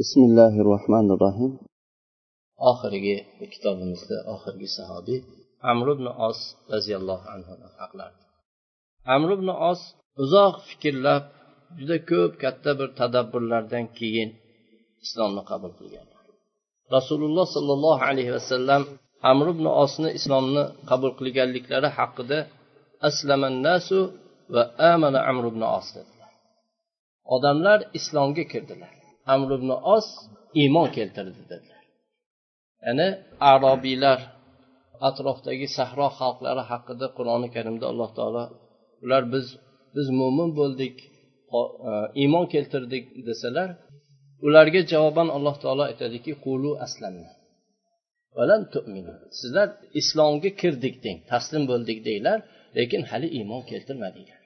bismillahi rohmanir rohim oxirgi kitobimizda oxirgi sahobiy amr ibn os roziyallohu anhu haqlarida amr ibn os uzoq fikrlab juda ko'p katta bir tadabburlardan keyin islomni qabul qilgan. Rasululloh sollallohu alayhi vasallam amr ibn osni islomni qabul qilganliklari haqida aslaman nasu va amana amr ibn os dedilar. Odamlar islomga kirdilar. Amr ibn os iymon keltirdi dedilar. Ya'ni arobiylar atrofdagi sahro xalqlari haqida qur'oni karimda alloh taolo ular biz biz mo'min bo'ldik e, iymon keltirdik desalar ularga javoban alloh taolo aytadiki qulu aslamna sizlar islomga kirdik deng taslim bo'ldik denglar lekin hali iymon keltirmadinglar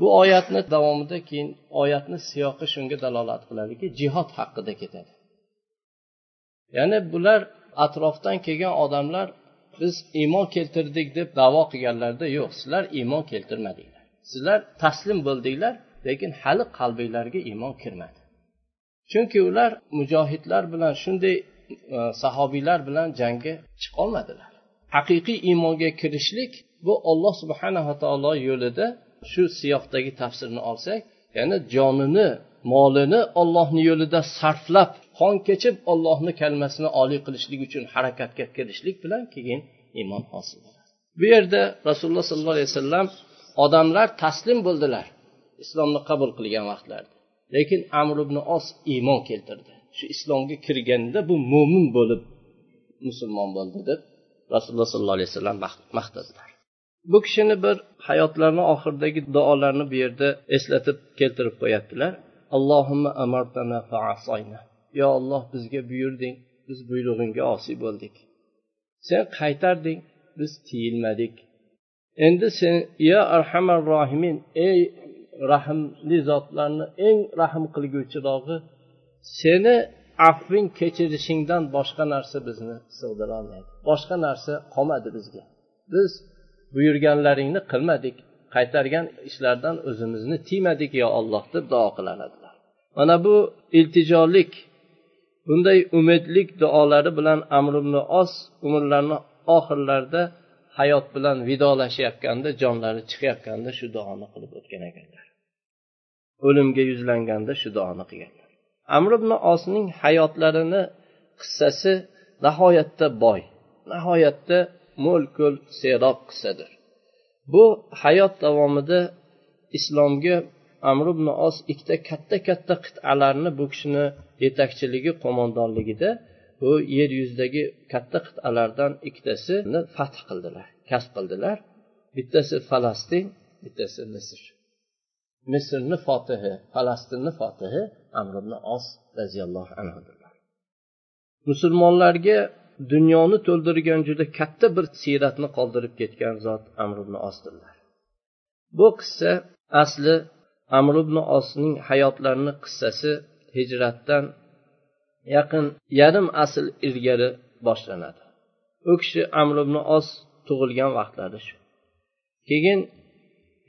bu oyatni davomida keyin oyatni siyoqi shunga dalolat qiladiki jihod haqida ketadi. Ya'ni bular atrofdan kelgan odamlar biz iymon keltirdik deb davo qilganlarida yo'q sizlar iymon keltirmadinglar. Sizlar taslim bo'ldinglar lekin hali qalbinglarga iymon kirmadi. Chunki ular mujohidlar bilan shunday e, sahobiylar bilan jangga chiqolmadilar. Haqiqiy iymonga kirishlik bu olloh subhanava taolo yo'lida shu siyoqdagi tafsirni olsak ya'ni jonini molini ollohni yo'lida sarflab qon kechib ollohni kalmasini oliy qilishlik uchun harakatga kirishlik bilan keyin iymon hosil bo'ladi. Bu yerda rasululloh sollallohu alayhi vasallam odamlar taslim bo'ldilar islomni qabul qilgan vaqtlarida lekin amr ibn os iymon keltirdi. Shu islomga kirganda bu mo'min bo'lib musulmon bo'ldi deb rasululloh sollallohu alayhi vasallam maqtadilar. Bu kishini bir hayotlarini oxiridagi duolarini bu yerda eslatib keltirib qo'yaptilar. Allohimma amartana faasayna. Yo olloh bizga buyurding biz buyrug'ingga osiy bo'ldik. Sen qaytarding biz tiyilmadik. Endi sen yo arhamar rohimin ey rahmli zotlarni eng rahm qilguvchirog'i seni afving kechirishingdan boshqa narsa bizni sig'dirolmaydi boshqa narsa qolmadi bizga. Biz buyurganlaringni qilmadik. Qaytargan ishlardan o'zimizni tiymadik yo olloh deb duo qilardilar mana bu iltijolik bunday umidlik duolari bilan amr ibn os umrlarini oxirlarida hayot bilan vidolashayotganda jonlari chiqayotganda shu duoni qilib o'tgan ekanlar. O'limga yuzlanganda shu duoni qilganlar. Amr ibn osning hayotlarini qissasi nihoyatda boy nihoyatda mo'l ko'l serob qissadir bu hayot davomida islomga amr ibn os ikkita katta katta qit'alarni bu kishini yetakchiligi qo'mondonligida bu yer yuzidagi katta qit'alardan ikkitasini fath qildilar kasb qildilar. Bittasi falastin bittasi misr. Misrni fotihi falastinni fotihi amr ibn os roziyallohu anhu musulmonlarga dunyoni to'ldirgan juda katta bir siyratni qoldirib ketgan zot amr ibn osdirlar bu qissa asli amr ibn osning hayotlarini qissasi hijratdan yaqin yarim asl ilgari boshlanadi. U kishi amr ibn os tug'ilgan vaqtlari shu. Keyin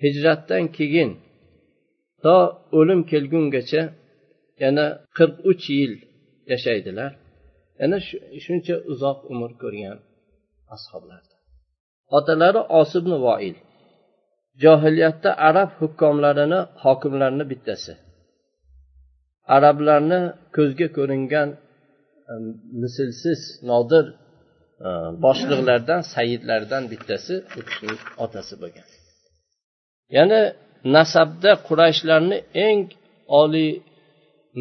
hijratdan keyin to o'lim kelgungacha yana qirq uch yil yashaydilar. Yana shuncha uzoq umr ko'rgan ashoblar otalari osibn voil johiliyatda arab hukkomlarini hokimlarini bittasi. Arablarni ko'zga ko'ringan mislsiz nodir e, boshliqlardan sayidlardan bittasi u kishining otasi bo'lgan. Ya'ni nasabda qurayshlarni eng oliy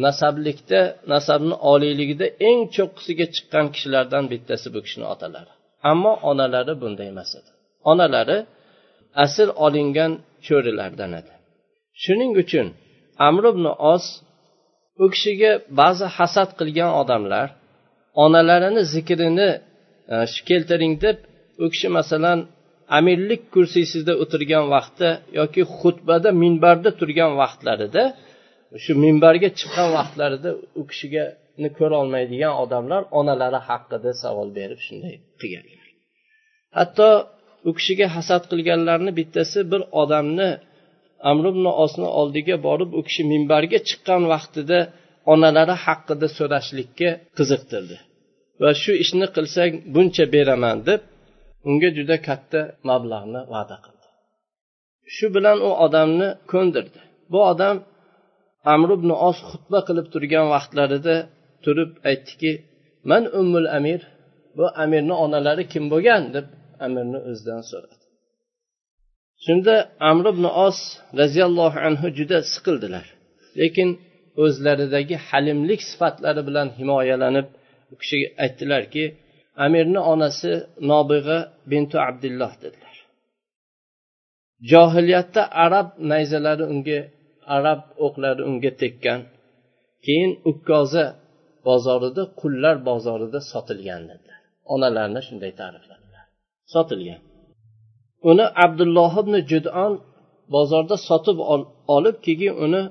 nasablikda nasabni oliyligida eng cho'qqisiga chiqqan kishilardan bittasi bu kishini otalari. Ammo onalari bunday emas edi. Onalari asir olingan cho'rilardan edi. Shuning uchun amr ibn os u kishiga ba'zi hasad qilgan odamlar onalarini zikrini e, keltiring deb u kishi masalan amirlik kursiysida o'tirgan vaqtda yoki xutbada minbarda turgan vaqtlarida shu minbarga chiqqan vaqtlarida u kishiga ko'rolmaydigan odamlar onalari haqida savol berib shunday qilganlar. Hatto u kishiga hasad qilganlarni bittasi bir odamni amr ibn osni oldiga borib u kishi minbarga chiqqan vaqtida onalari haqida so'rashlikka qiziqtirdi. Va shu ishni qilsang buncha beraman deb unga juda katta mablag'ni va'da qildi. Shu bilan u odamni ko'ndirdi. Bu odam amr ibn os xutba qilib turgan vaqtlarida turib aytdiki man ummul amir bu amirni onalari kim bo'lgan? deb amirni o'zidan so'radi. Shunda amr ibn os roziyallohu anhu juda siqildilar lekin o'zlaridagi halimlik sifatlari bilan himoyalanib u kishiga aytdilarki amirni onasi nobig'a bintu abdulloh dedilar. Johiliyatda arab nayzalari unga arab o'qlari unga tekkan. Keyin ukkoza bozorida qullar bozorida sotilgan dedilar. Onalarini shunday ta'rifladilar. Sotilgan. Uni abdulloh ibn judon bozorda sotib olib keyin uni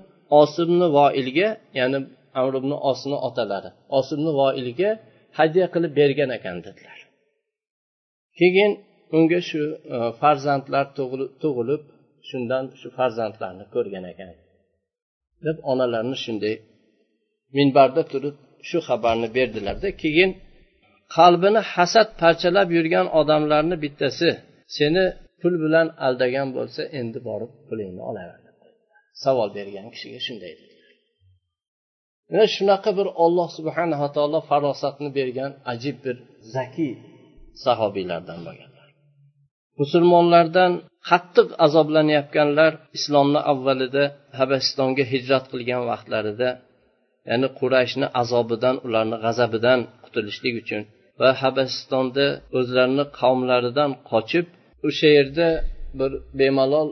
osimni voilga ya'ni amr ibn osni otalari osimni voilga hadya qilib bergan ekan dedilar. Keyin unga shu e, farzandlar tug'ilib shundan shu farzandlarni ko'rgan ekan. Deb onalarini shunday minbarda turib shu xabarni berdilarda keyin qalbini hasad parchalab yurgan odamlarni bittasi seni pul bilan aldagan bo'lsa endi borib pulingni olaver savol bergan kishiga shunday dedilar. Mana shunaqa bir olloh subhanava taolo farosatni bergan ajib bir zakiy sahobiylardan bo'lgan. Musulmonlardan qattiq azoblanayotganlar islomni avvalida habasistonga hijrat qilgan vaqtlarida ya'ni qurayshni azobidan ularni g'azabidan qutulishlik uchun va habasistonda o'zlarini qavmlaridan qochib o'sha yerda bir bemalol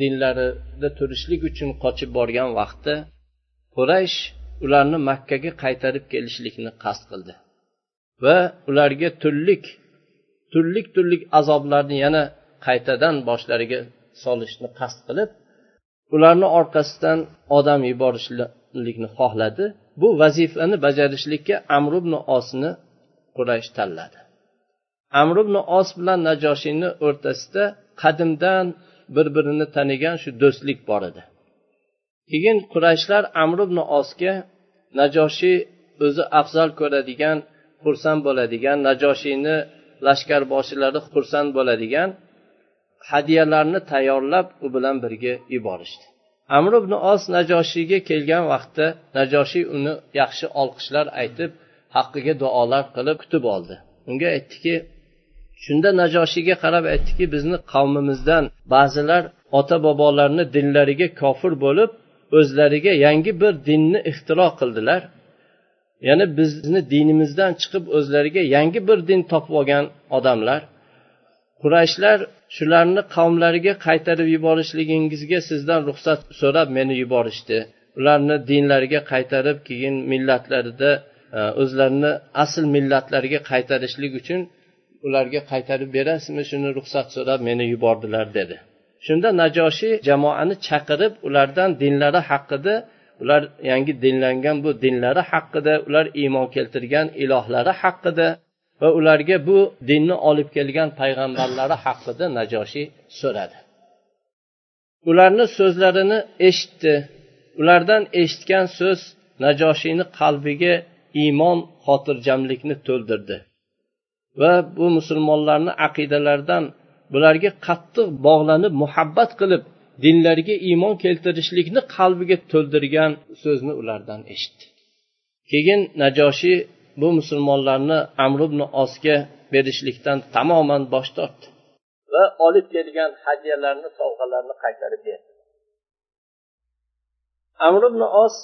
dinlarida turishlik uchun qochib borgan vaqtda quraysh ularni makkaga qaytarib kelishlikni qasd qildi va ularga turlik turlik turlik azoblarni yana qaytadan boshlariga solishni qasd qilib ularni orqasidan odam yuborishlikni xohladi. Bu vazifani bajarishlikka amr ibn osni quraysh tanladi. Amr ibn os bilan najoshiyni o'rtasida qadimdan bir birini tanigan shu do'stlik bor edi. Keyin qurayshlar amr ibn osga najoshiy o'zi afzal ko'radigan xursand bo'ladigan najoshiyni lashkarboshilari xursand bo'ladigan hadyalarni tayyorlab u bilan birga yuborishdi. Amr ibn os najoshiyga kelgan vaqtda najoshiy uni yaxshi olqishlar aytib haqqiga duolar qilib kutib oldi. Unga aytdiki shunda najoshiyga qarab aytdiki bizni qavmimizdan ba'zilar ota bobolarni dinlariga kofir bo'lib o'zlariga yangi bir dinni ixtiro qildilar. Ya'ni bizni dinimizdan chiqib o'zlariga yangi bir din topib olgan odamlar qurayshlar shularni qavmlariga qaytarib yuborishligingizga sizdan ruxsat so'rab meni yuborishdi. Ularni dinlariga qaytarib keyin millatlarida e, o'zlarini asl millatlariga qaytarishlik uchun ularga qaytarib berasizmi shuni ruxsat so'rab meni yubordilar dedi. Shunda najoshiy jamoani chaqirib ulardan dinlari haqida ular yangi dinlangan bu dinlari haqida ular iymon keltirgan ilohlari haqida va ularga bu dinni olib kelgan payg'ambarlari haqida najoshiy so'radi. Ularni so'zlarini eshitdi. Ulardan eshitgan so'z najoshiyni qalbiga iymon xotirjamlikni to'ldirdi. Va bu musulmonlarni aqidalaridan bularga qattiq bog'lanib muhabbat qilib dinlariga iymon keltirishlikni qalbiga to'ldirgan so'zni ulardan eshitdi. Keyin najoshiy bu musulmonlarni amr ibn osga berishlikdan tamoman bosh tortdi va olib kelgan hadyalarni sovg'alarni qaytarib berdi. Amr ibn os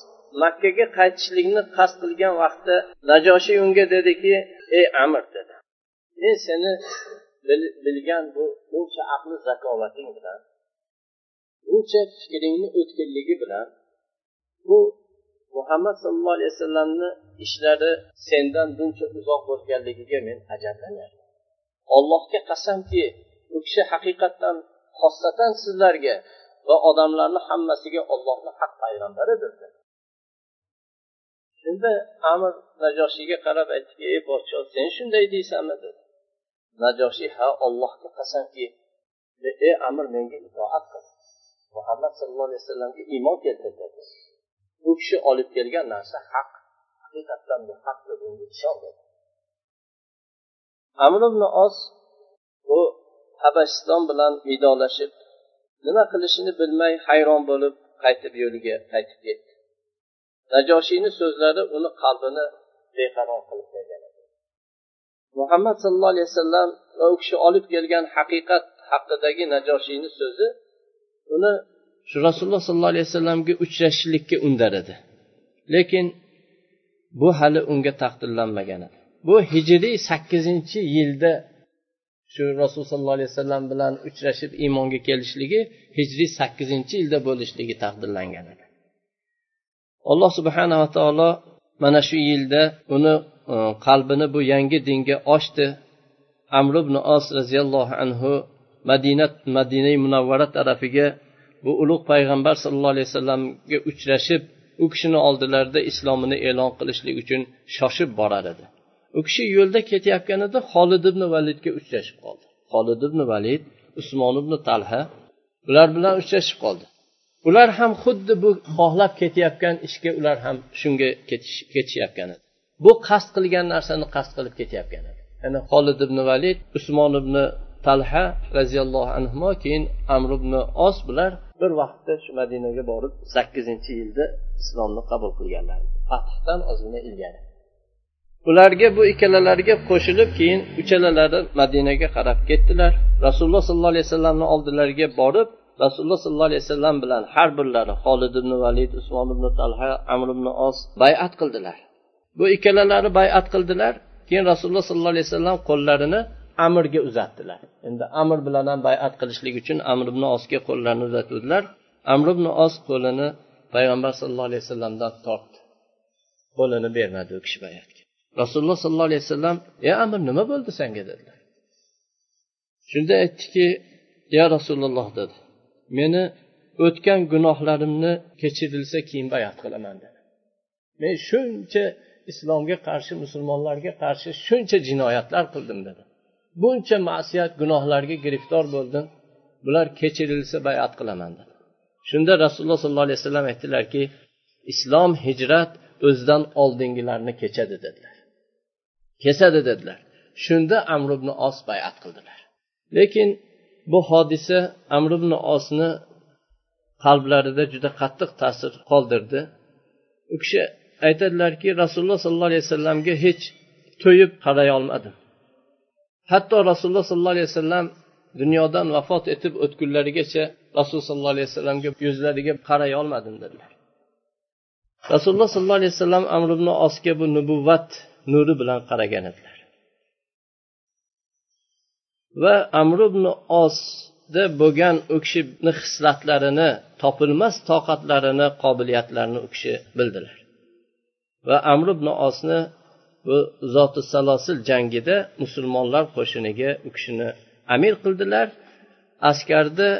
makkaga qaytishlikni qasd qilgan vaqtda najoshiy unga dediki ey amr dedi. Men seni bilgan bu buncha aqli zakovating bilan uncha fikringni o'tkirligi bilan bu muhammad sallallohu alayhi vasallamni ishlari sendan buncha uzoq bo'lganligiga men ajablanyapman allohga qasamki u kishi haqiqatdan xossatan sizlarga va odamlarni hammasiga ollohni haq payg'ambaridir shunda amir najoshiyga qarab aytdiki ey podsho sen shunday deysanmi? dedi. Najoshiy ha ollohga qasamki ey amir menga itoat qil. Muhammad sallallohu alayhi vasallamga iymon keltirdi. Bu u kishi olib kelgan narsa haq haqiqatdan bu haq bunga unga amr ibn os bu habashiston bilan vidolashib nima qilishini bilmay hayron bo'lib qaytib yo'liga qaytib ketdi. Najoshiyni so'zlari uni qalbini beqaror qilib qo'ygan edi. Muhammad sallallohu alayhi vasallam va u kishi olib kelgan haqiqat haqidagi najoshiyni so'zi uni shu rasululloh sollallohu alayhi vasallamga uchrashishlikka undar edi. Lekin bu hali unga taqdirlanmagan edi. Bu hijriy sakkizinchi yilda shu rasululloh sollallohu alayhi vasallam bilan uchrashib iymonga kelishligi hijriy sakkizinchi yilda bo'lishligi taqdirlangan edi. Alloh subhanava taolo mana shu yilda uni e, qalbini bu yangi dinga ochdi. Amr ibn os roziyallohu anhu madina madinai munavvara tarafiga bu ulug' payg'ambar sallallohu alayhi vasallamga uchrashib u kishini oldilarida islomini e'lon qilishlik uchun shoshib borar edi. U kishi yo'lda ketayotganida xolid ibn validga uchrashib qoldi. Xolid ibn valid usmon ibn talha ular bilan uchrashib qoldi. Ular ham xuddi bu xohlab ketayotgan ishga ular ham shunga ketishayotgan edi. Bu qasd qilgan narsani qasd qilib ketayotgan edi. Ya'ni xolid ibn valid usmon ibn talha roziyallohu anhu keyin amr ibn os bular bir vaqtda shu madinaga borib sakkizinchi yilda islomni qabul qilganlar. Fathdan ozgina ilgari. Ularga bu ikkalalariga qo'shilib keyin uchalalari madinaga qarab ketdilar. Rasululloh sollallohu alayhi vasallamni oldilariga borib rasululloh sollallohu alayhi vasallam bilan har birlari holid ibn valid usmon ibn talha amr ibn os bayat qildilar. Bu ikkalalari bayat qildilar. Keyin rasululloh sollallohu alayhi vasallam qo'llarini amirga uzatdilar. Endi amir bilan ham bayat qilishlik uchun amr ibn osga qo'llarini uzatuvdilar. Amr ibn os qo'lini payg'ambar sallallohu alayhi vasallamdan tortdi. Qo'lini bermadi u kishi bayatga. Rasululloh sollallohu alayhi vasallam ey amir nima bo'ldi senga dedilar. Shunda aytdiki ya rasululloh dedi. Meni o'tgan gunohlarimni kechirilsa keyin bayat qilaman dedi. Men shuncha islomga qarshi musulmonlarga qarshi shuncha jinoyatlar qildim dedi. Buncha ma'siyat gunohlarga giriftor bo'ldim. Bular kechirilsa bayat qilaman dedi. Shunda rasululloh sollallohu alayhi vasallam aytdilarki islom hijrat o'zidan oldingilarni kechadi dedilar. Kesadi dedilar. Shunda amr ibn os bayat qildilar. Lekin bu hodisa amr ibn osni qalblarida juda qattiq ta'sir qoldirdi. U kishi aytadilarki rasululloh sollallohu alayhi vasallamga hech to'yib qaray olmadim hatto rasululloh sollallohu alayhi vasallam dunyodan vafot etib o'tgunlarigacha rasululloh sollallohu alayhi vasallamga yuzlariga qaray olmadim dedilar. Rasululloh sollallohu alayhi vasallam amr ibn osga bu nubuvvat nuri bilan qaragan edilar. Va amr ibn osda bo'lgan u kishini hislatlarini topilmas toqatlarini qobiliyatlarini u kishi bildilar. Va amr ibn osni bu zoti salosil jangida musulmonlar qo'shiniga u kishini amir qildilar. Askarni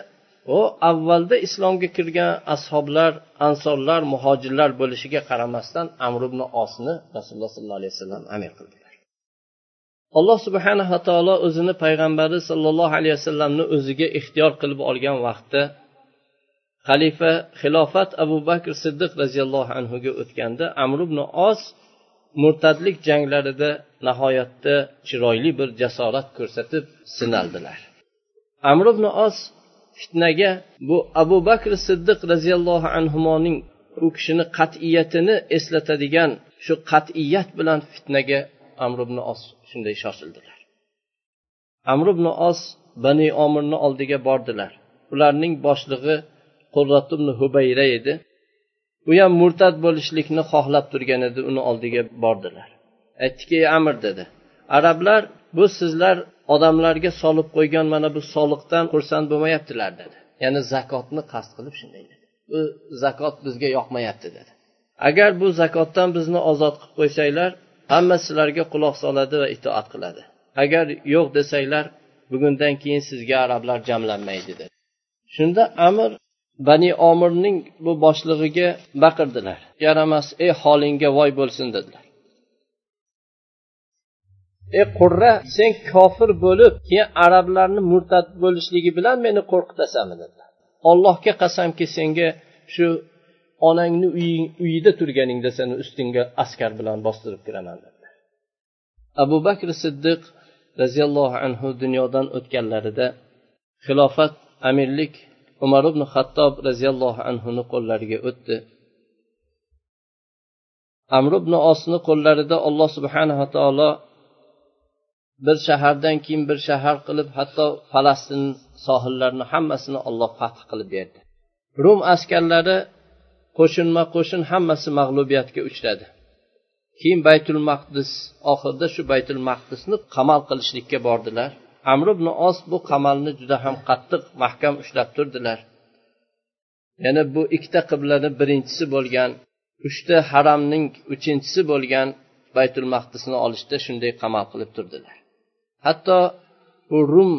u avvalda islomga kirgan ashoblar ansorlar muhojirlar bo'lishiga qaramasdan amr ibn osni rasululloh sollallohu alayhi vasallam amir qildilar. Alloh subhanava taolo o'zini payg'ambari sollallohu alayhi vasallamni o'ziga ixtiyor qilib olgan vaqtda xalifa xilofat abu bakr siddiq roziyallohu anhuga o'tganda amr ibn os murtadlik janglarida nihoyatda chiroyli bir jasorat ko'rsatib sinaldilar. Amr ibn os fitnaga bu abu bakr siddiq roziyallohu anhuning u kishini qat'iyatini eslatadigan shu qat'iyat bilan fitnaga amr ibn os shunday shoshildilar. Amr ibn os bani omirni oldiga bordilar. Ularning boshlig'i qurrat ibn hubayra edi. U ham murtad bo'lishlikni xohlab turgan edi uni oldiga bordilar. Aytdiki ey amir dedi. Arablar bu sizlar odamlarga solib qo'ygan mana bu soliqdan xursand bo'lmayaptilar dedi. Ya'ni zakotni qasd qilib shunday dedi. Bu zakot bizga yoqmayapti dedi. Agar bu zakotdan bizni ozod qilib qo'ysanglar hamma sizlarga quloq soladi va itoat qiladi. Agar yo'q desanglar bugundan keyin sizga arablar jamlanmaydi dedi. Shunda amir bani omirning bu boshlig'iga baqirdilar. Yaramas ey holingga voy bo'lsin dedilar. Ey qurra sen kofir bo'lib keyin arablarni murtad bo'lishligi bilan meni qo'rqitasanmi dedilar. Ollohga qasamki senga shu onangni uyida turganingda seni ustingga askar bilan bostirib kiraman dedilar. Abu bakr siddiq roziyallohu anhu dunyodan o'tganlarida xilofat amirlik umar ibn xattob roziyallohu anhuni qo'llariga o'tdi. Amr ibn osni qo'llarida alloh subhanava taolo bir shahardan keyin bir shahar qilib hatto falastin sohillarini hammasini olloh fath qilib berdi. Rum askarlari qo'shinma qo'shin hammasi mag'lubiyatga uchradi. Keyin baytul maqdis oxirida shu baytul maqdisni qamal qilishlikka bordilar. Amr ibn os bu qamalni juda ham qattiq mahkam ushlab turdilar. Yana bu ikkita qiblani birinchisi bo'lgan uchta haramning uchinchisi bo'lgan baytul maqdisni olishda shunday qamal qilib turdilar. Hatto bu rum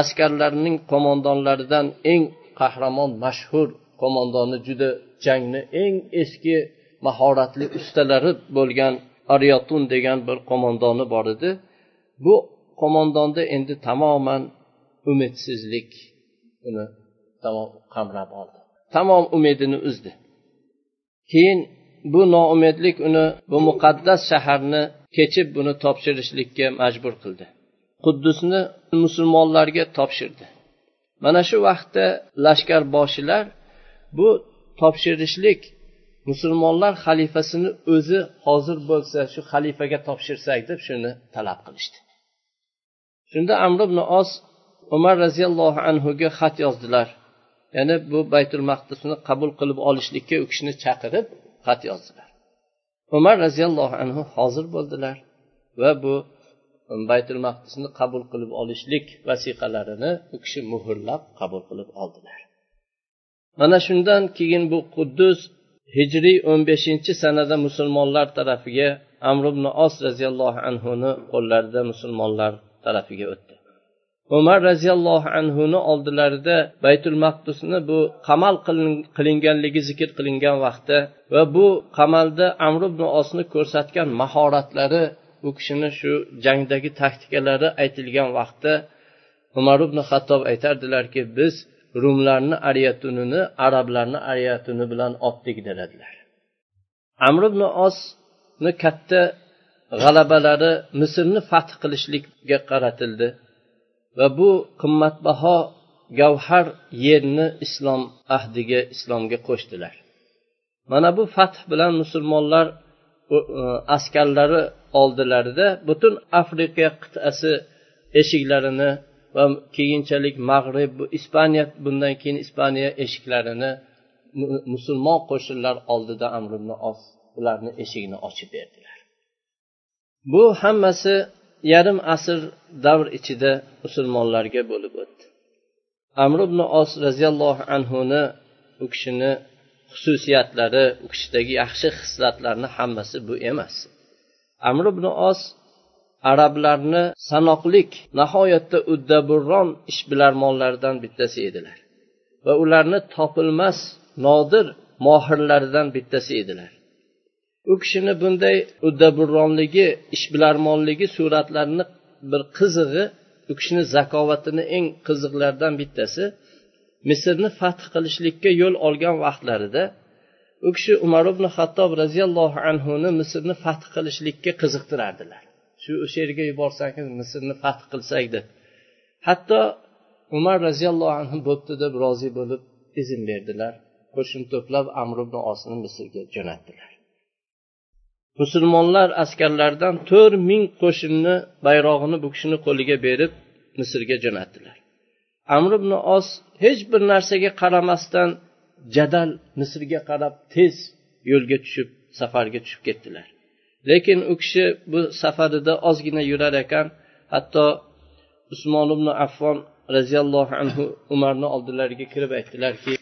askarlarining qo'mondonlaridan eng qahramon mashhur qo'mondoni juda jangni eng eski mahoratli ustalari bo'lgan aryotun degan bir qo'mondoni bor edi. Bu qo'mondonda endi tamoman umidsizlik uni tamom qamrab oldi. Tamom umidini uzdi. Keyin bu noumidlik uni bu muqaddas shaharni kechib buni topshirishlikka majbur qildi. Quddusni musulmonlarga topshirdi. Mana shu vaqtda lashkarboshilar bu topshirishlik musulmonlar xalifasini o'zi hozir bo'lsa shu xalifaga topshirsak deb shuni talab qilishdi. Shunda amr ibn os umar roziyallohu anhuga xat yozdilar. Ya'ni bu baytul maqdisni qabul qilib olishlikka u kishini chaqirib xat yozdilar. Umar roziyallohu anhu hozir bo'ldilar va bu um, baytul maqdisni qabul qilib olishlik vasiqalarini u kishi muhrlab qabul qilib oldilar. Mana shundan keyin bu quddus hijriy o'n beshinchi sanada musulmonlar tarafiga amr ibn os roziyallohu anhuni qo'llarida musulmonlar tarafiga o'tdi. Umar roziyallohu anhuni oldilarida baytul maqdisni bu qamal qilinganligi zikr qilingan vaqtda va bu qamalda amr ibn osni ko'rsatgan mahoratlari u kishini shu jangdagi taktikalari aytilgan vaqtda umar ibn xattob aytardilarki biz rumlarni ariyatunini arablarni ariyatuni bilan otdik dedilar. Amr ibn osni katta g'alabalari misrni fath qilishlikka qaratildi. Va bu qimmatbaho gavhar yerni islom ahdiga islomga qo'shdilar. Mana bu fath bilan musulmonlar e, askarlari oldilarida butun afrika qit'asi eshiklarini va keyinchalik mag'rib ispaniya bundan keyin ispaniya eshiklarini musulmon qo'shinlar oldida amr ibn os ularni eshigini ochib berdilar. Bu hammasi yarim asr davr ichida musulmonlarga bo'lib o'tdi. Amr ibn os roziyallohu anhuni u kishini xususiyatlari u kishidagi yaxshi xislatlarni hammasi bu emas. Amr ibn os arablarni sanoqlik nihoyatda uddaburron ishbilarmonlaridan bittasi edilar va ularni topilmas nodir mohirlaridan bittasi edilar. U kishini bunday uddaburronligi ishbilarmonligi suratlarini bir qizig'i u kishini zakovatini eng qiziqlaridan bittasi misrni fath qilishlikka yo'l olgan vaqtlarida u kishi umar ibn hattob roziyallohu anhuni misrni fath qilishlikka qiziqtirardilar. Shu o'sha yerga yuborsangiz misrni fath qilsak deb. Hatto umar roziyallohu anhu bo'pti deb rozi bo'lib izn berdilar. Qo'shin to'plab amr ibn osni misrga jo'natdilar. Musulmonlar askarlaridan to'rt ming qo'shinni bayrog'ini bu kishini qo'liga berib misrga jo'natdilar. Amr ibn os hech bir narsaga qaramasdan jadal misrga qarab tez yo'lga tushib safarga tushib ketdilar. Lekin u kishi bu safarida ozgina yurar ekan hatto usmon ibn affon roziyallohu anhu umarni oldilariga kirib aytdilarki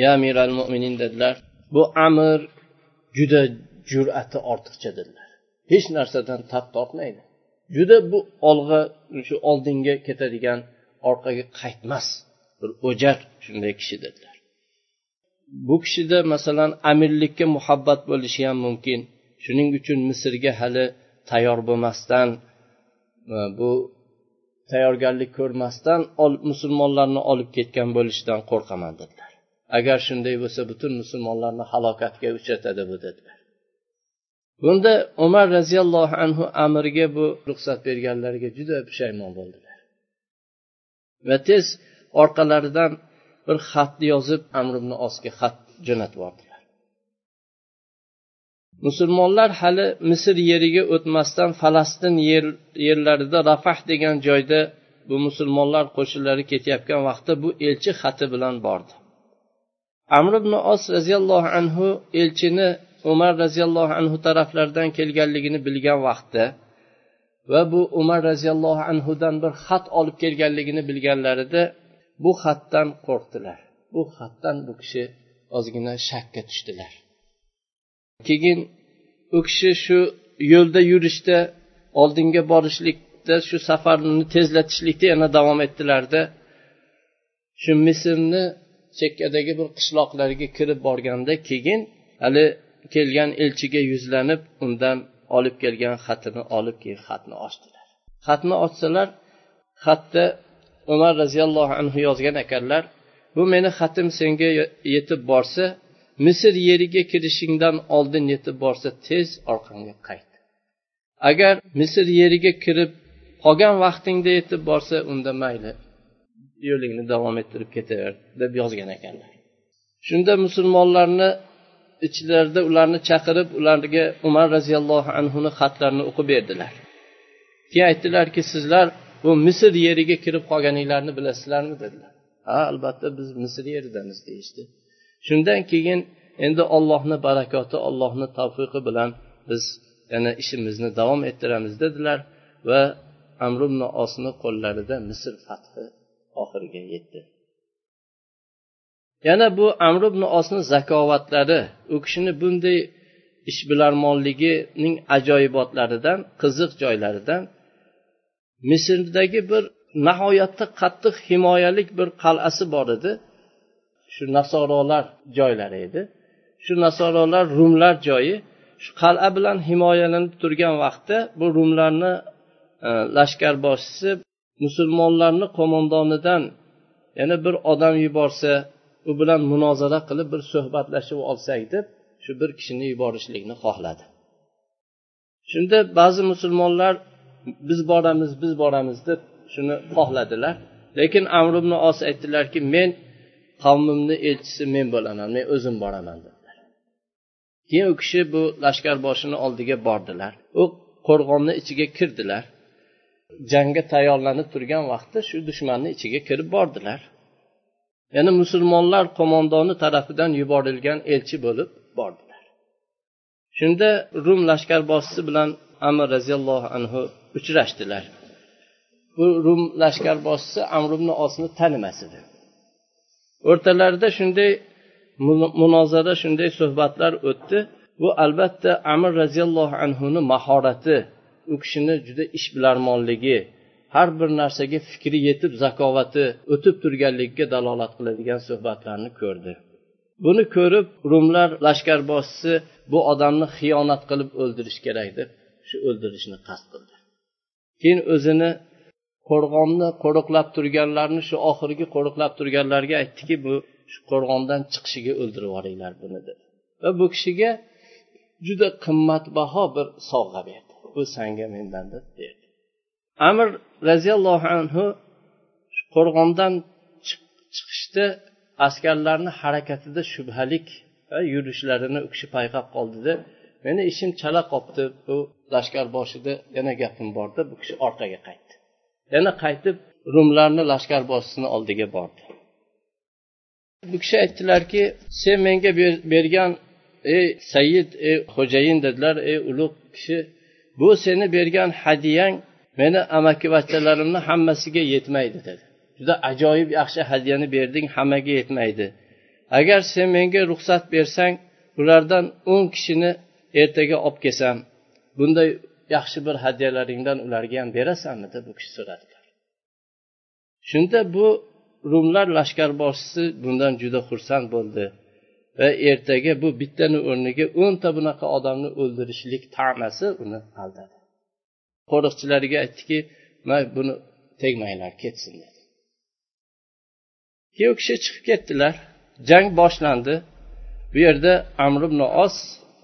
ya amiral mo'minin dedilar. Bu amir juda jur'ati ortiqcha dedilar hech narsadan tap tortmaydi juda bu olg'a shu oldinga ketadigan orqaga qaytmas bir o'jar shunday kishi dedilar bu kishida masalan amirlikka muhabbat bo'lishi ham mumkin. Shuning uchun misrga hali tayyor bo'lmasdan e, bu tayyorgarlik ko'rmasdan musulmonlarni olib ketgan bo'lishidan qo'rqaman dedilar agar shunday bo'lsa butun musulmonlarni halokatga uchratadi bu dedilar. Bunda umar roziyallohu anhu amirga bu ruxsat berganlariga juda pushaymon bo'ldilar. Va tez orqalaridan bir xatni yozib amr ibn osga xat jo'natib yubordilar musulmonlar hali misr yeriga o'tmasdan falastin yer, yerlarida rafah degan joyda bu musulmonlar qo'shinlari ketayotgan vaqtda bu elchi xati bilan bordi. Amr ibn os roziyallohu anhu elchini umar roziyallohu anhu taraflaridan kelganligini bilgan vaqtda va bu umar roziyallohu anhudan bir xat olib kelganligini bilganlarida bu xatdan qo'rqdilar. Bu xatdan bu kishi ozgina shakka tushdilar. Keyin u kishi shu yo'lda yurishda oldinga borishlikda shu safarni tezlatishlikda yana davom etdilarda shu misrni chekkadagi bir qishloqlarga kirib borganda keyin hali kelgan elchiga yuzlanib undan olib kelgan xatini olib keyin xatni ochdilar. Xatni ochsalar xatda umar roziyallohu anhu yozgan ekanlar bu meni xatim senga yetib borsa misr yeriga kirishingdan oldin yetib borsa tez orqangga qayt. Agar misr yeriga kirib qolgan vaqtingda yetib borsa unda mayli yo'lingni davom ettirib ketaver deb yozgan ekanlar. Shunda musulmonlarni ichlarida ularni chaqirib ularga umar roziyallohu anhuni xatlarini o'qib berdilar. Keyin aytdilarki sizlar bu misr yeriga kirib qolganinglarni bilasizlarmi dedilar. Ha albatta biz misr yeridamiz deyishdi. Shundan keyin endi ollohni barakoti ollohni tavfiqi bilan biz yana ishimizni davom ettiramiz dedilar va amr ibn osni qo'llarida misr fathi oxiriga yetdi. Yana bu amr ibn osni zakovatlari u kishini bunday ishbilarmonligining ajoyibotlaridan qiziq joylaridan misrdagi bir nihoyatda qattiq himoyalik bir qal'asi bor edi. Shu nasorolar joylari edi. Shu nasorolar rumlar joyi shu qal'a bilan himoyalanib turgan vaqtda bu rumlarni e, lashkarboshchisi musulmonlarni qo'mondonidan yana bir odam yuborsa u bilan munozara qilib bir suhbatlashib olsak deb shu bir kishini yuborishlikni xohladi. Shunda ba'zi musulmonlar biz boramiz biz boramiz deb shuni xohladilar. Lekin amr ibn os aytdilarki men qavmimni elchisi men bo'laman men o'zim boraman dedilar. Keyin u kishi bu lashkarboshini oldiga bordilar. U qo'rg'onni ichiga kirdilar. Jangga tayyorlanib turgan vaqtda shu dushmanni ichiga kirib bordilar. Ya'ni musulmonlar qo'mondoni tarafidan yuborilgan elchi bo'lib bordilar. Shunda rum lashkarboshisi bilan amr roziyallohu anhu uchrashdilar. Bu rum lashkarboshisi amr ibn osni tanimas edi. O'rtalarida shunday munozara shunday suhbatlar o'tdi. Bu albatta amir roziyallohu anhuni mahorati u kishini juda ishbilarmonligi har bir narsaga fikri yetib zakovati o'tib turganligiga dalolat qiladigan suhbatlarni ko'rdi. Buni ko'rib rumlar lashkarboshisi bu odamni xiyonat qilib o'ldirish kerak deb shu o'ldirishni qasd qildi. Keyin o'zini qo'rg'onni qo'riqlab turganlarni shu oxirgi qo'riqlab turganlarga aytdiki bu shu qo'rg'ondan chiqishiga o'ldirib yuboringlar buni dedi va bu kishiga juda qimmatbaho bir sovg'a berdi. Bu sanga mendan deb berdi amir roziyallohu anhu qo'rg'ondan chiqishda askarlarni harakatida shubhalik yurishlarini u kishi payqab qoldida meni ishim chala qolibdi bu lashkarboshida yana gapim bordi. Bu kishi orqaga qaytdi. Yana qaytib rumlarni lashkarboshisini oldiga bordi. Bu kishi aytdilarki sen menga bergan ey sayyid ey xo'jayin dedilar. Ey ulug' kishi bu seni bergan hadyang meni amakivachchalarimni hammasiga yetmaydi dedi. Juda ajoyib yaxshi hadyani berding hammaga yetmaydi. Agar sen menga ruxsat bersang ulardan o'n kishini ertaga olib kelsam bunday yaxshi bir hadyalaringdan ularga ham berasanmi deb bu kishi so'radilar. Shunda bu rumlar lashkarboshchisi bundan juda xursand bo'ldi va ertaga bu bittani o'rniga o'nta bunaqa odamni o'ldirishlik tamasi uni aldadi. Qo'riqchilariga aytdiki may buni tegmanglar ketsin dedi. Keyin u kishi chiqib ketdilar. Jang boshlandi. Bu yerda amr ibn os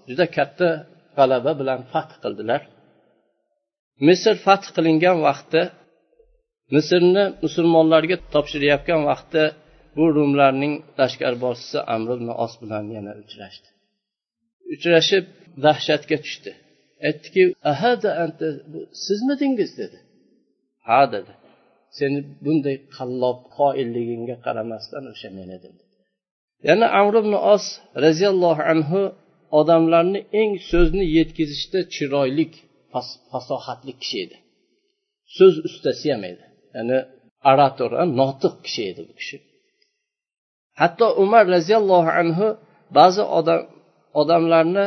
juda katta g'alaba bilan fath qildilar. Misr fath qilingan vaqtda misrni musulmonlarga topshirayotgan vaqtda bu rumlarning lashkarboshisi amr ibn os bilan yana uchrashdi. Uchrashib dahshatga tushdi. Aytdiki ahada anta sizmidingiz? dedi. Ha dedi. Seni bunday qallob qoilligingga qaramasdan o'sha men edim yana amr ibn os roziyallohu anhu odamlarni eng so'zni yetkazishda chiroyli fasohatli kishi edi. So'z ustasi ham edi. Ya'ni orator notiq kishi edi bu kishi. Hatto umar roziyallohu anhu ba'zi odam odamlarni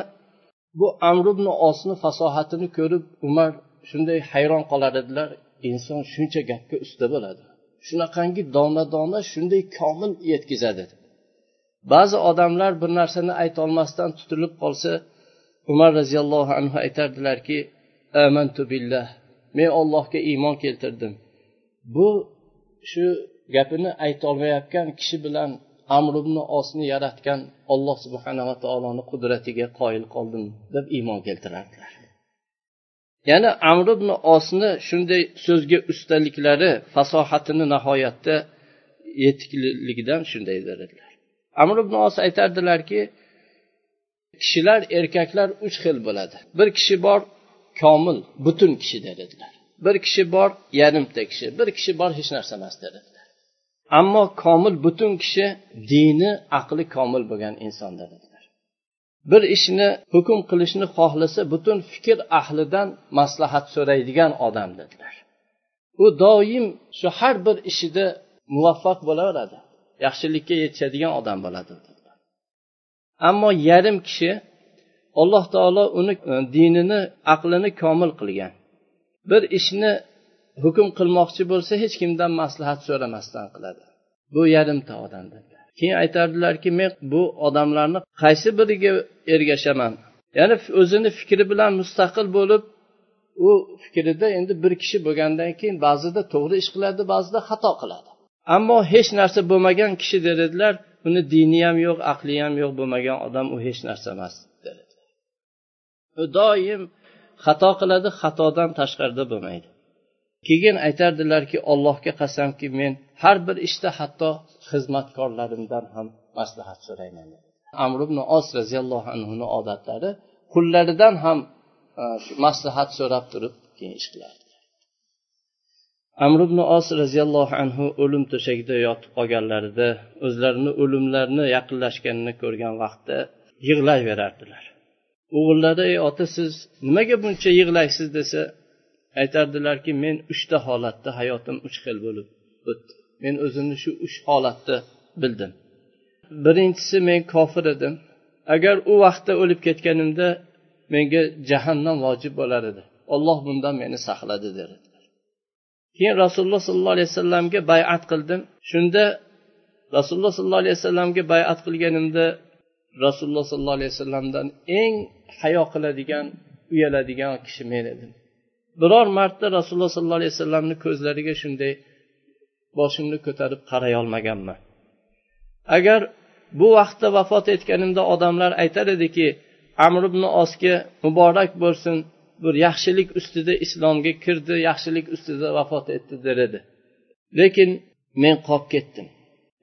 bu amr ibn osni fasohatini ko'rib umar shunday hayron qolar edilar inson shuncha gapga usta bo'ladi. Shunaqangi dona dona shunday komil yetkazadi. Ba'zi odamlar bir narsani aytolmasdan tutilib qolsa umar roziyallohu anhu aytardilarki amantu billah men ollohga iymon keltirdim. Bu shu gapini aytolmayotgan kishi bilan amr ibn osni yaratgan olloh subhanava taoloni qudratiga qoyil qoldim deb iymon keltirardilar. Ya'ni amr ibn osni shunday so'zga ustaliklari fasohatini nihoyatda yetikligidan shunday dedilar amr ibn os aytardilarki kishilar erkaklar uch xil bo'ladi. Bir kishi bor komil butun kishi dedilar bir kishi bor yarimta kishi bir kishi bor hech narsa emas dedi ammo komil butun kishi dini aqli komil bo'lgan inson dedilar. Bir ishni hukm qilishni xohlasa butun fikr ahlidan maslahat so'raydigan odam dedilar. U doim shu har bir ishida muvaffaq bo'laveradi yaxshilikka yetishadigan odam bo'ladi dedilar. Ammo yarim kishi alloh taolo uni e, dinini aqlini komil qilgan. Bir ishni hukm qilmoqchi bo'lsa hech kimdan maslahat so'ramasdan qiladi. Bu yarimta odam dedilar keyin aytardilarki men bu odamlarni qaysi biriga ergashaman? Ya'ni o'zini fikri bilan mustaqil bo'lib u fikrida endi bir kishi bo'lgandan keyin ba'zida to'g'ri ish qiladi ba'zida xato qiladi. Ammo hech narsa bo'lmagan kishi dedilar uni dini ham yo'q aqli ham yo'q bo'lmagan odam u hech narsa emas dedilar. U doim xato qiladi xatodan tashqarida bo'lmaydi. Keyin aytardilarki allohga qasamki men har bir ishda hatto xizmatkorlarimdan ham maslahat so'rayman. Amr ibn os roziyallohu anhuni odatlari qullaridan ham e, maslahat so'rab turib keyin ish qilardi amr ibn os roziyallohu anhu o'lim to'shagida yotib qolganlarida o'zlarini o'limlarini yaqinlashganini ko'rgan vaqtda yig'layverardilar. O'g'illari ey ota siz nimaga buncha yig'laysiz? desa aytardilarki men uchta holatda hayotim uch xil bo'lib o'tdi. Men o'zimni shu uch holatda bildim. Birinchisi men kofir edim. Agar u vaqtda o'lib ketganimda menga jahannam vojib bo'lar edi. Olloh bundan meni saqladi dedi keyin rasululloh sollallohu alayhi vasallamga bayat qildim. Shunda rasululloh sollallohu alayhi vasallamga bayat qilganimda rasululloh sollallohu alayhi vasallamdan eng hayo qiladigan uyaladigan kishi men edim. Biror marta rasululloh sollallohu alayhi vasallamni ko'zlariga shunday boshimni ko'tarib qaray olmaganman. Agar bu vaqtda vafot etganimda odamlar aytar ediki amr ibn osga muborak bo'lsin bir yaxshilik ustida islomga kirdi yaxshilik ustida vafot etdi der edi. Lekin men qolib ketdim.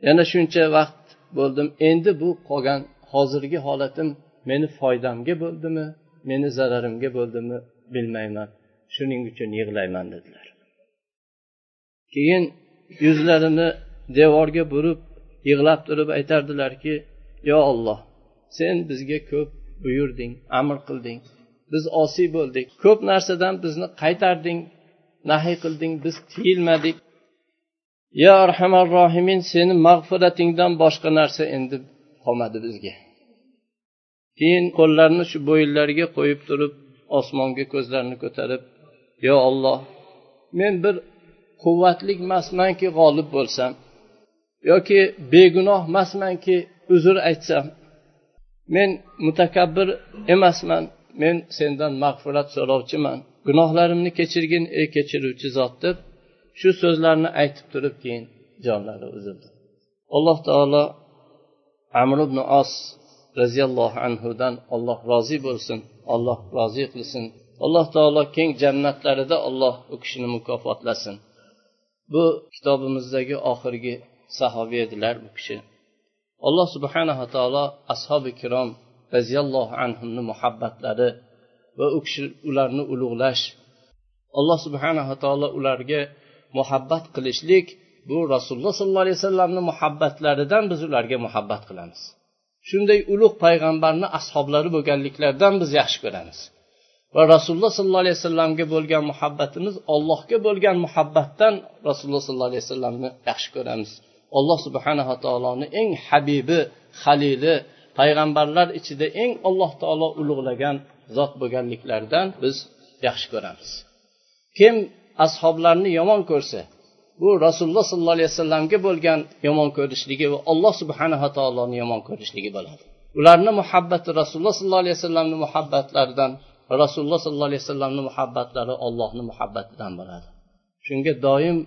Yana shuncha vaqt bo'ldim endi bu qolgan hozirgi holatim meni foydamga bo'ldimi meni zararimga bo'ldimi bilmayman. Shuning uchun yig'layman dedilar. Keyin yuzlarini devorga burib yig'lab turib aytardilarki yo olloh sen bizga ko'p buyurding amr qilding biz osiy bo'ldik. Ko'p narsadan bizni qaytarding nahiy qilding biz tiyilmadik. Yo arhamar rohimin seni mag'firatingdan boshqa narsa endi qolmadi bizga. Keyin qo'llarini shu bo'yinlariga qo'yib turib osmonga ko'zlarini ko'tarib yo olloh men bir quvvatlik emasmanki g'olib bo'lsam yoki begunoh emasmanki uzr aytsam men mutakabbir emasman men sendan mag'firat so'rovchiman. Gunohlarimni kechirgin ey kechiruvchi zot deb shu so'zlarni aytib turib keyin jonlari uzildi. Alloh taolo amr ibn os roziyallohu anhudan olloh rozi bo'lsin olloh rozi qilsin. Alloh taolo keng jannatlarida olloh u kishini mukofotlasin. Bu kitobimizdagi oxirgi sahobiy edilar bu kishi. Alloh subhanava taolo ashobi kirom roziyallohu anhuni muhabbatlari va u kishi ularni ulug'lash alloh subhanava taolo ularga muhabbat qilishlik bu rasululloh sollallohu alayhi vasallamni muhabbatlaridan biz ularga muhabbat qilamiz. Shunday ulug' payg'ambarni ashoblari bo'lganliklaridan biz yaxshi ko'ramiz. Va rasululloh sollallohu alayhi vasallamga bo'lgan muhabbatimiz allohga bo'lgan muhabbatdan rasululloh sollallohu alayhi vasallamni yaxshi ko'ramiz. Alloh subhanava taoloni eng habibi halili payg'ambarlar ichida eng alloh taolo ulug'lagan zot bo'lganliklaridan biz yaxshi ko'ramiz. Kim ashoblarni yomon ko'rsa bu rasululloh sollallohu alayhi vasallamga bo'lgan yomon ko'rishligi va alloh subhanava taoloni yomon ko'rishligi bo'ladi. Ularni muhabbati rasululloh sollallohu alayhi vasallamni muhabbatlaridan rasululloh sollallohu alayhi vasallamni muhabbatlari ollohni muhabbatidan bo'ladi. Shunga doim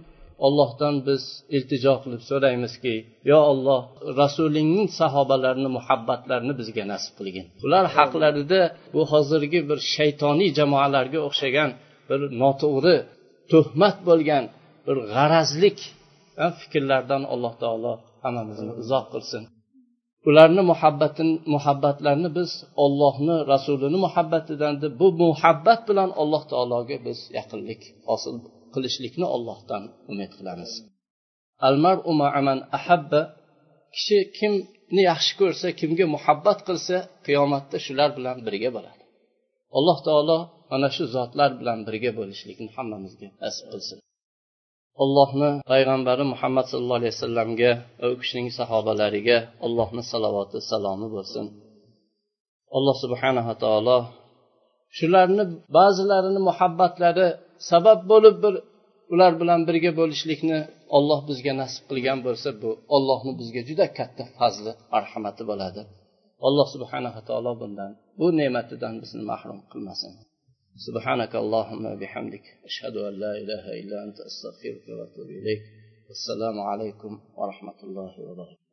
ollohdan biz iltijo qilib so'raymizki yo olloh rasulingning sahobalarini muhabbatlarini bizga nasib qilgin. Ular haqlarida bu hozirgi bir shaytoniy jamoalarga o'xshagan bir noto'g'ri tuhmat bo'lgan bir g'arazlik fikrlardan alloh taolo hammamizni uzoq qilsin. Ularni muhabbatin muhabbatlarini biz ollohni rasulini muhabbatidan deb bu muhabbat bilan alloh taologa biz yaqinlik hosil qilishlikni ollohdan umid qilamiz. Almaru aman ahabba kishi kimni yaxshi ko'rsa kimga muhabbat qilsa qiyomatda shular bilan birga bo'ladi. Alloh taolo mana shu zotlar bilan birga bo'lishlikni hammamizga nasib qilsin. Allohni payg'ambari muhammad sallallohu alayhi vasallamga va u kishining sahobalariga allohni salovati salomi bo'lsin. Alloh subhanava taolo shularni ba'zilarini muhabbatlari sabab bo'lib bir ular bilan birga bo'lishlikni olloh bizga nasib qilgan bo'lsa bu ollohni bizga juda katta fazli marhamati bo'ladi. Alloh subhanava taolo bundan bu ne'matidan bizni mahrum qilmasin. سبحانك اللهم بحمدك أشهد أن لا إله إلا أنت أستغفرك وأتوب إليك والسلام عليكم ورحمة الله وبركاته.